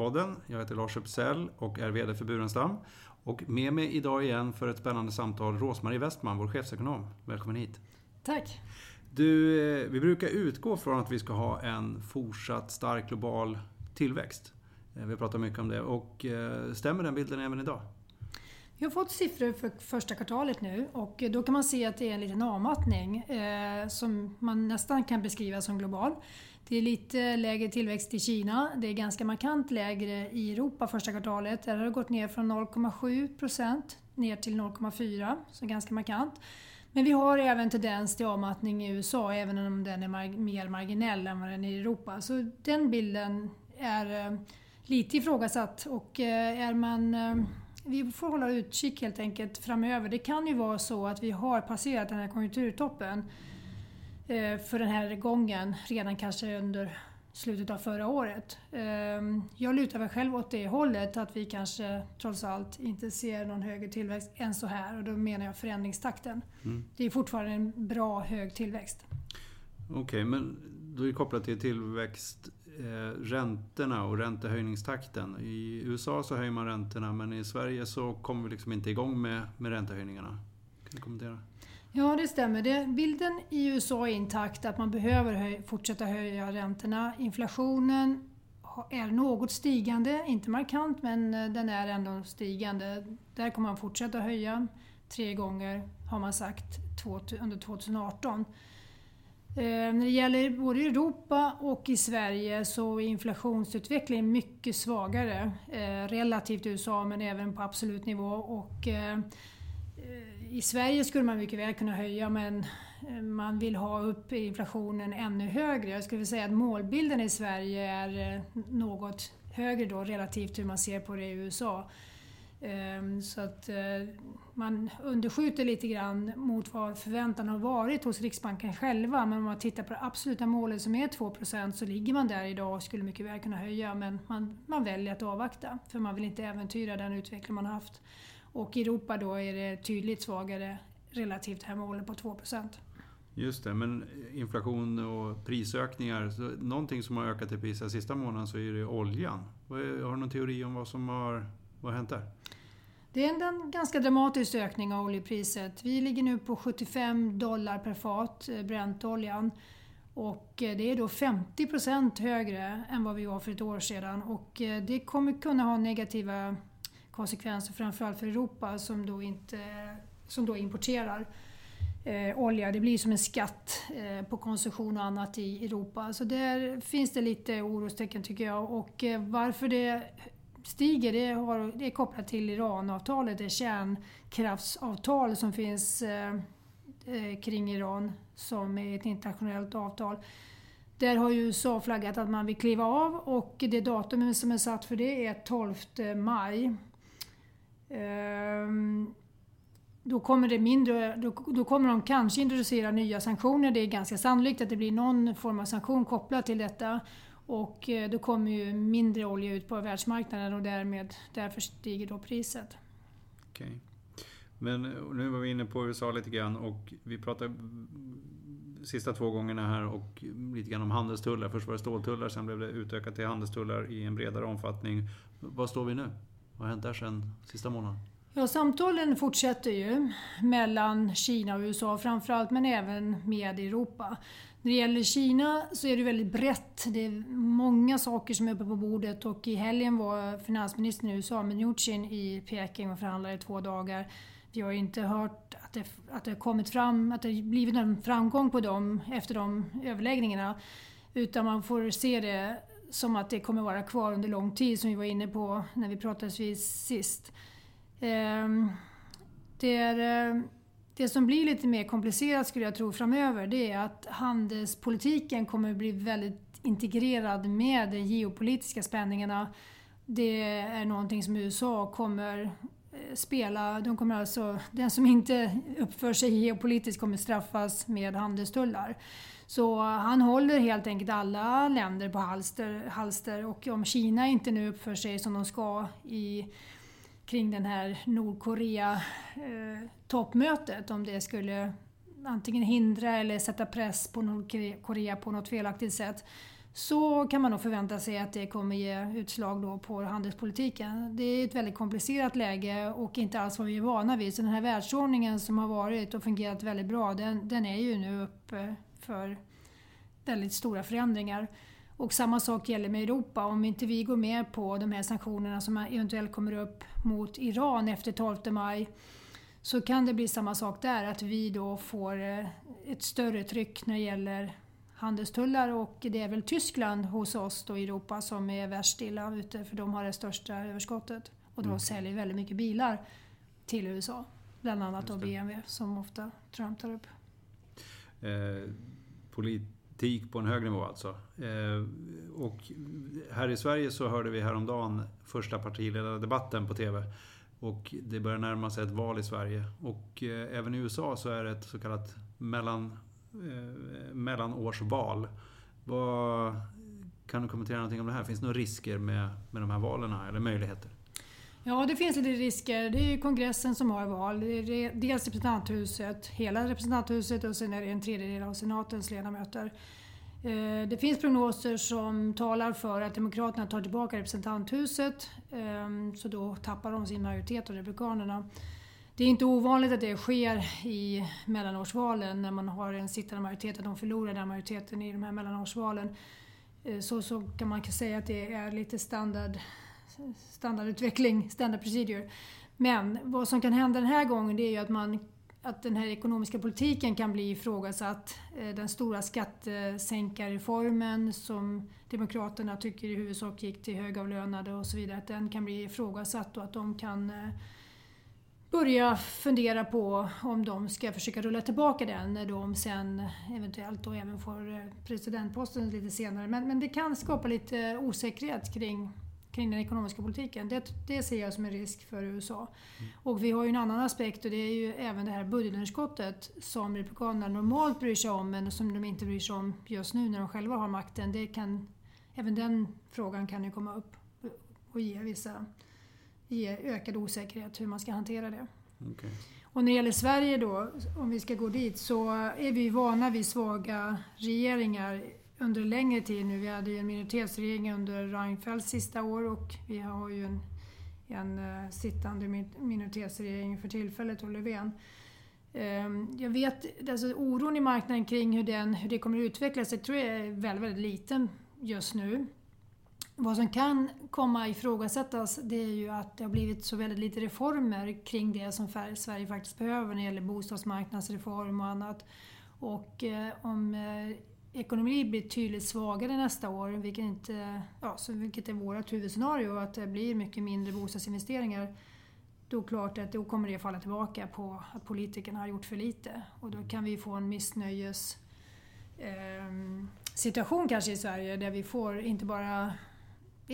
Aktiepodden. Jag heter Lars Uppsell och är VD för Burenstam. Och med mig idag igen för ett spännande samtal Rosmarie Westman, vår chefsekonom. Välkommen hit. Tack. Du, eh, vi brukar utgå från att vi ska ha en fortsatt stark global tillväxt. Eh, vi pratar mycket om det. Och eh, stämmer den bilden även idag? Vi har fått siffror för första kvartalet nu och då kan man se att det är en liten avmattning eh, som man nästan kan beskriva som global. Det är lite lägre tillväxt i Kina. Det är ganska markant lägre i Europa första kvartalet. Där har det gått ner från 0,7 procent ner till 0,4 så ganska markant. Men vi har även tendens till avmattning i USA även om den är mer marginell än vad den är i Europa. Så den bilden är eh, lite ifrågasatt och eh, är man eh, vi får hålla utkik helt enkelt framöver. Det kan ju vara så att vi har passerat den här konjunkturtoppen för den här gången redan kanske under slutet av förra året. Ehm, jag lutar väl själv åt det hållet att vi kanske trots allt inte ser någon högre tillväxt än så här och då menar jag förändringstakten. Mm. Det är fortfarande en bra hög tillväxt. Okej, okay, men då är det kopplat till tillväxt eh, räntorna och räntehöjningstakten. I USA så höjer man räntorna men i Sverige så kommer vi liksom inte igång med, med räntehöjningarna. Kan du kommentera? Ja, det stämmer. Det, bilden i USA är intakt att man behöver höj, fortsätta höja räntorna. Inflationen är något stigande, inte markant men eh, den är ändå stigande. Där kommer man fortsätta höja tre gånger har man sagt under 2018. Eh, när det gäller både Europa och i Sverige så är inflationsutvecklingen mycket svagare eh, relativt USA men även på absolut nivå. Och, i Sverige skulle man mycket väl kunna höja men eh, man vill ha upp inflationen ännu högre. Jag skulle säga att målbilden i Sverige är eh, något högre då relativt hur man ser på det i USA. Ehm, så att eh, man underskjuter lite grann mot vad förväntan har varit hos Riksbanken själva. Men om man tittar på det absoluta målet som är 2% så ligger man där idag och skulle mycket väl kunna höja. Men man, man väljer att avvakta för man vill inte äventyra den utveckling man har haft. Och i Europa då är det tydligt svagare relativt det här målet på 2 Just det, men inflation och prisökningar. Så någonting som har ökat i pris den sista månaden så är det oljan. Har du någon teori om vad som har vad har hänt där? Det är en ganska dramatisk ökning av oljepriset. Vi ligger nu på 75 dollar per fat, eh, Brentoljan. Och eh, det är då 50 procent högre än vad vi var för ett år sedan. Och eh, det kommer kunna ha negativa konsekvenser framförallt för Europa som då, inte, som då importerar eh, olja. Det blir som en skatt eh, på konsumtion och annat i Europa. Så där finns det lite orostecken tycker jag. Och eh, varför det stiger det, har, det är kopplat till Iranavtalet, det kärnkraftsavtal som finns eh, eh, kring Iran som är ett internationellt avtal. Där har ju USA flaggat att man vill kliva av och det datum som är satt för det är 12 maj. Ehm, då kommer, det mindre, då, då, kommer de kanske introducera nya sanktioner. Det är ganska sannolikt att det blir någon form av sanktion kopplat till detta. Och eh, då kommer ju mindre olja ut på världsmarknaden och därmed, därför stiger då priset. Okej. Okay. Men nu var vi inne på USA lite grann och vi pratade sista två gångerna här och lite grann om handelstullar. Först var det ståltullar, sen blev det utökat till handelstullar i en bredare omfattning. Var står vi nu? Vad har hänt där sen sista månaden? Ja, samtalen fortsätter ju mellan Kina och USA framförallt, men även med Europa. När det gäller Kina så är det väldigt brett. Det är många saker som är uppe på bordet och i helgen var finansministern i USA, Mnuchin, i Peking och förhandlade i två dagar. Vi har inte hört att det, att det kommit fram, att det blivit någon framgång på dem efter de överläggningarna. Utan man får se det som att det kommer vara kvar under lång tid, som vi var inne på när vi pratades vid sist. Ehm, det är eh, det som blir lite mer komplicerat skulle jag tro framöver det är att handelspolitiken kommer bli väldigt integrerad med de geopolitiska spänningarna. Det är någonting som USA kommer Eh, spela. De kommer alltså, den som inte uppför sig geopolitiskt kommer straffas med handelstullar. Så han håller helt enkelt alla länder på halster, halster och om Kina inte nu uppför sig som de ska i kring den här Nordkorea-toppmötet. Eh, om det skulle antingen hindra eller sätta press på Nordkorea på något felaktigt sätt så kan man nog förvänta sig att det kommer ge utslag då på handelspolitiken. Det är ett väldigt komplicerat läge och inte alls vad vi är vana vid. Så den här världsordningen som har varit och fungerat väldigt bra, den, den är ju nu uppe för väldigt stora förändringar. Och samma sak gäller med Europa. Om inte vi går med på de här sanktionerna som eventuellt kommer upp mot Iran efter 12 maj så kan det bli samma sak där, att vi då får eh, ett större tryck när det gäller handelstullar och det är väl Tyskland hos oss då i Europa som är värst illa ute för de har det största överskottet. Och de mm. säljer väldigt mycket bilar till USA. Bland annat då BMW som ofta Trump tar upp. Eh, politik på en hög nivå alltså. Eh, och här i Sverige så hörde vi häromdagen första partiledardebatten på TV. Och det börjar närma sig ett val i Sverige. Och eh, även i USA så är det ett så kallat mellan eh, mellanårsval. Vad, kan du kommentera någonting om det här? Finns det några risker med, med de här valen eller möjligheter? Ja, det finns lite risker. Det är ju kongressen som har val. Det är dels representanthuset, hela representanthuset och sen är det en tredjedel av senatens ledamöter. Eh, det finns prognoser som talar för att Demokraterna tar tillbaka representanthuset, eh, så då tappar de sin majoritet av Republikanerna. Det är inte ovanligt att det sker i mellanårsvalen när man har en sittande majoritet, att de förlorar den majoriteten i de här mellanårsvalen. Eh, så, så kan man säga att det är lite standard, standardutveckling, standard procedure. Men vad som kan hända den här gången det är ju att, man, att den här ekonomiska politiken kan bli ifrågasatt. Eh, den stora skattesänkarreformen som Demokraterna tycker i huvudsak gick till högavlönade och så vidare, att den kan bli ifrågasatt och att de kan eh, börja fundera på om de ska försöka rulla tillbaka den när de sen eventuellt då även får eh, presidentposten lite senare. Men, men det kan skapa lite osäkerhet kring, kring den ekonomiska politiken. Det, det ser jag som en risk för USA. Mm. Och vi har ju en annan aspekt och det är ju även det här budgetunderskottet som Republikanerna normalt bryr sig om men som de inte bryr sig om just nu när de själva har makten. Det kan, även den frågan kan ju komma upp och ge vissa ge ökad osäkerhet hur man ska hantera det. Okay. Och när det gäller Sverige då, om vi ska gå dit, så är vi vana vid svaga regeringar under längre tid nu. Vi hade ju en minoritetsregering under Reinfeldts sista år och vi har ju en, en uh, sittande minoritetsregering för tillfället, och Löfven. Um, jag vet, alltså oron i marknaden kring hur, den, hur det kommer att utvecklas, jag tror jag är väldigt, väldigt liten just nu. Vad som kan komma ifrågasättas det är ju att det har blivit så väldigt lite reformer kring det som Sverige faktiskt behöver när det gäller bostadsmarknadsreform och annat. Och eh, om eh, ekonomin blir tydligt svagare nästa år, vilket, inte, ja, så vilket är vårt huvudscenario, att det blir mycket mindre bostadsinvesteringar, då klart att då kommer det falla tillbaka på att politikerna har gjort för lite. Och då kan vi få en missnöjes eh, situation kanske i Sverige där vi får inte bara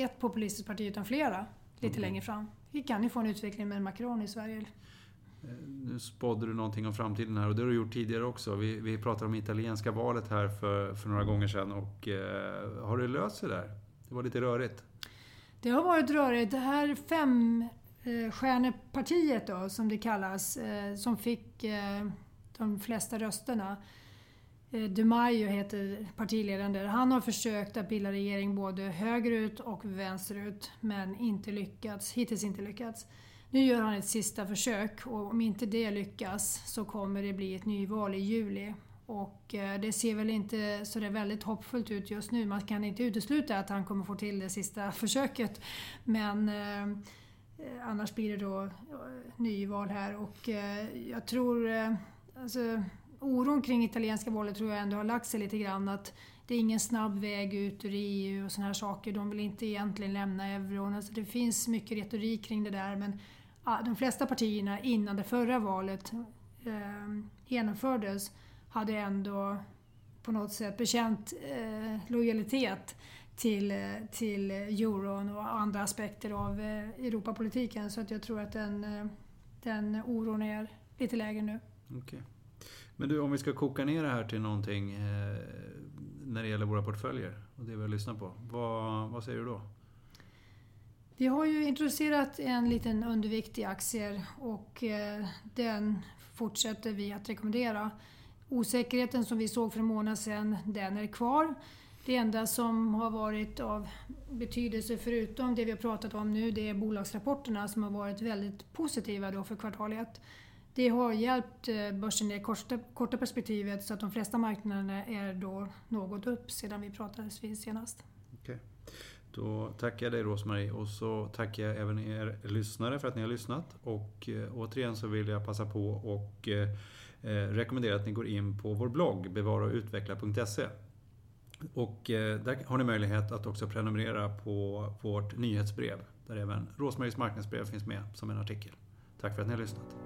ett populistiskt parti utan flera lite mm. längre fram. Vi kan ju få en utveckling med Macron i Sverige. Eh, nu spådde du någonting om framtiden här och det har du gjort tidigare också. Vi, vi pratade om italienska valet här för, för några gånger sedan och eh, har det löst sig där? Det var lite rörigt. Det har varit rörigt. Det här femstjärnepartiet då, som det kallas, eh, som fick eh, de flesta rösterna Eh, Dumayo heter partiledaren där. Han har försökt att bilda regering både högerut och vänsterut men inte lyckats, hittills inte lyckats. Nu gör han ett sista försök och om inte det lyckas så kommer det bli ett nyval i juli. Och eh, det ser väl inte så det väldigt hoppfullt ut just nu. Man kan inte utesluta att han kommer få till det sista försöket. Men eh, annars blir det då eh, nyval här och eh, jag tror eh, alltså, oron kring italienska valet tror jag ändå har lagt sig lite grann. Att det är ingen snabb väg ut ur EU och sådana här saker. De vill inte egentligen lämna euron. Alltså det finns mycket retorik kring det där men de flesta partierna innan det förra valet eh, genomfördes hade ändå på något sätt bekänt eh, lojalitet till, eh, till euron och andra aspekter av eh, Europapolitiken. Så att jag tror att den, eh, den oron är lite lägre nu. Okay. Men du, om vi ska koka ner det här till någonting eh, när det gäller våra portföljer och det vi har lyssnat på. Vad, vad säger du då? Vi har ju introducerat en liten undervikt i aktier och eh, den fortsätter vi att rekommendera. Osäkerheten som vi såg för en månad sedan, den är kvar. Det enda som har varit av betydelse förutom det vi har pratat om nu, det är bolagsrapporterna som har varit väldigt positiva då för kvartal 1. Det har hjälpt eh, börsen i det korta, korta perspektivet så att de flesta marknaderna är då något upp sedan vi pratades vid senast. Okay. Då tackar jag dig Rosmarie och så tackar jag även er lyssnare för att ni har lyssnat. Och eh, återigen så vill jag passa på och eh, eh rekommendera att ni går in på vår blogg bevaraoutveckla.se. Och eh, där har ni möjlighet att också prenumerera på vårt nyhetsbrev där även Rosmaries marknadsbrev finns med som en artikel. Tack för att ni har lyssnat.